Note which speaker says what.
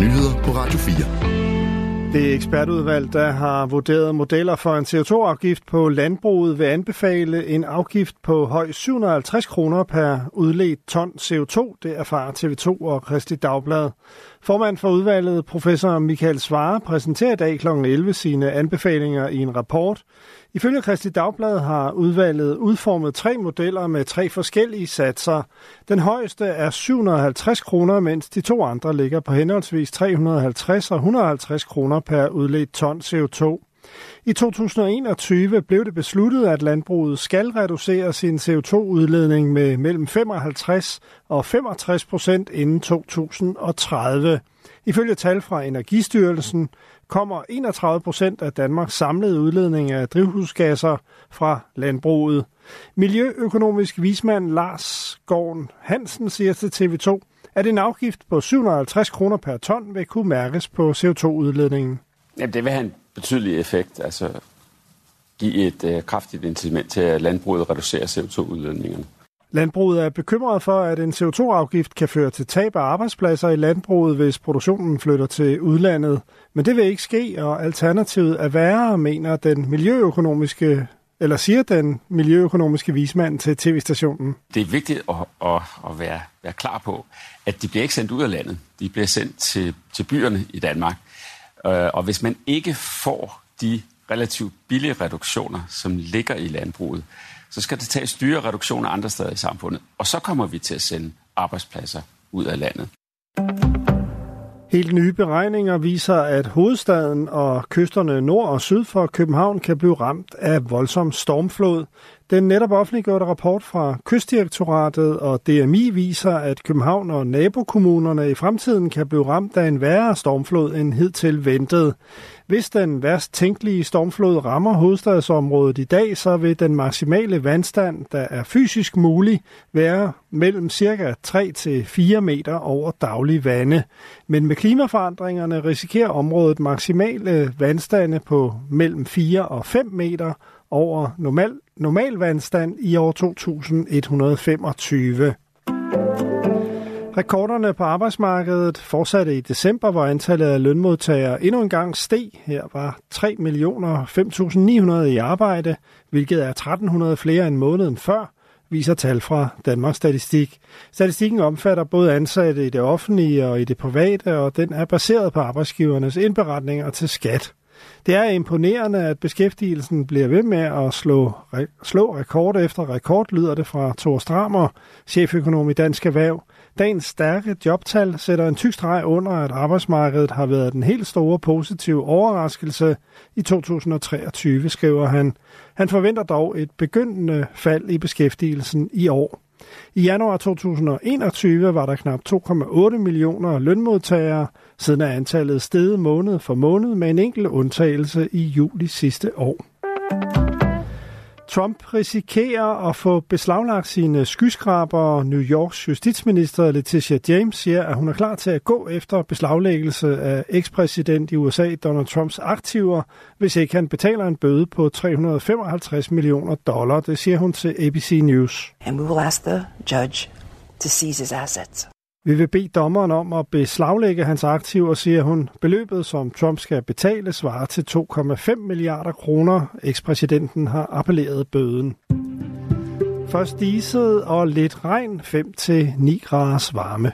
Speaker 1: nyheder på Radio 4.
Speaker 2: Det ekspertudvalg, der har vurderet modeller for en CO2-afgift på landbruget, vil anbefale en afgift på højst 750 kroner per udledt ton CO2. Det erfarer TV2 og Kristi Dagblad. Formand for udvalget, professor Michael Svare, præsenterer i dag kl. 11 sine anbefalinger i en rapport. Ifølge Kristi Dagblad har udvalget udformet tre modeller med tre forskellige satser. Den højeste er 750 kroner, mens de to andre ligger på henholdsvis 350 og 150 kroner per udledt ton CO2. I 2021 blev det besluttet, at landbruget skal reducere sin CO2-udledning med mellem 55 og 65 procent inden 2030. Ifølge tal fra Energistyrelsen kommer 31 procent af Danmarks samlede udledning af drivhusgasser fra landbruget. Miljøøkonomisk vismand Lars Gården Hansen siger til TV2, at en afgift på 750 kroner per ton vil kunne mærkes på CO2-udledningen.
Speaker 3: Jamen, det vil have en betydelig effekt, altså give et øh, kraftigt incitament til, at landbruget reducerer CO2-udledningerne.
Speaker 2: Landbruget er bekymret for, at en CO2-afgift kan føre til tab af arbejdspladser i landbruget, hvis produktionen flytter til udlandet. Men det vil ikke ske, og alternativet er værre, mener den miljøøkonomiske eller siger den miljøøkonomiske vismand til tv-stationen.
Speaker 3: Det er vigtigt at, at, at være, være klar på, at de bliver ikke sendt ud af landet. De bliver sendt til, til byerne i Danmark. Øh, og hvis man ikke får de relativt billige reduktioner, som ligger i landbruget, så skal det tages dyre reduktioner andre steder i samfundet. Og så kommer vi til at sende arbejdspladser ud af landet.
Speaker 2: Helt nye beregninger viser, at hovedstaden og kysterne nord og syd for København kan blive ramt af voldsom stormflod. Den netop offentliggjorte rapport fra Kystdirektoratet og DMI viser, at København og nabokommunerne i fremtiden kan blive ramt af en værre stormflod end hidtil ventet. Hvis den værst tænkelige stormflod rammer hovedstadsområdet i dag, så vil den maksimale vandstand, der er fysisk mulig, være mellem cirka 3 til 4 meter over daglig vande. Men med klimaforandringerne risikerer området maksimale vandstande på mellem 4 og 5 meter over normal, normal vandstand i år 2125. Rekorderne på arbejdsmarkedet fortsatte i december, hvor antallet af lønmodtagere endnu en gang steg. Her var 3 millioner 5.900 i arbejde, hvilket er 1.300 flere end måneden før, viser tal fra Danmarks Statistik. Statistikken omfatter både ansatte i det offentlige og i det private, og den er baseret på arbejdsgivernes indberetninger til skat. Det er imponerende, at beskæftigelsen bliver ved med at slå, slå rekord efter rekord, lyder det fra Thor Strammer, cheføkonom i Dansk Erhverv. Dagens stærke jobtal sætter en tyk streg under, at arbejdsmarkedet har været den helt store positive overraskelse i 2023, skriver han. Han forventer dog et begyndende fald i beskæftigelsen i år. I januar 2021 var der knap 2,8 millioner lønmodtagere, siden er antallet steget måned for måned med en enkelt undtagelse i juli sidste år. Trump risikerer at få beslaglagt sine skyskraber. New Yorks justitsminister Letitia James siger, at hun er klar til at gå efter beslaglæggelse af ekspræsident i USA Donald Trumps aktiver, hvis ikke han betaler en bøde på 355 millioner dollar. Det siger hun til ABC News.
Speaker 4: And we will ask the judge to seize his assets.
Speaker 2: Vi vil bede dommeren om at beslaglægge hans aktiver, siger hun. Beløbet, som Trump skal betale, svarer til 2,5 milliarder kroner. Ekspræsidenten har appelleret bøden. Først diset og lidt regn, 5-9 graders varme.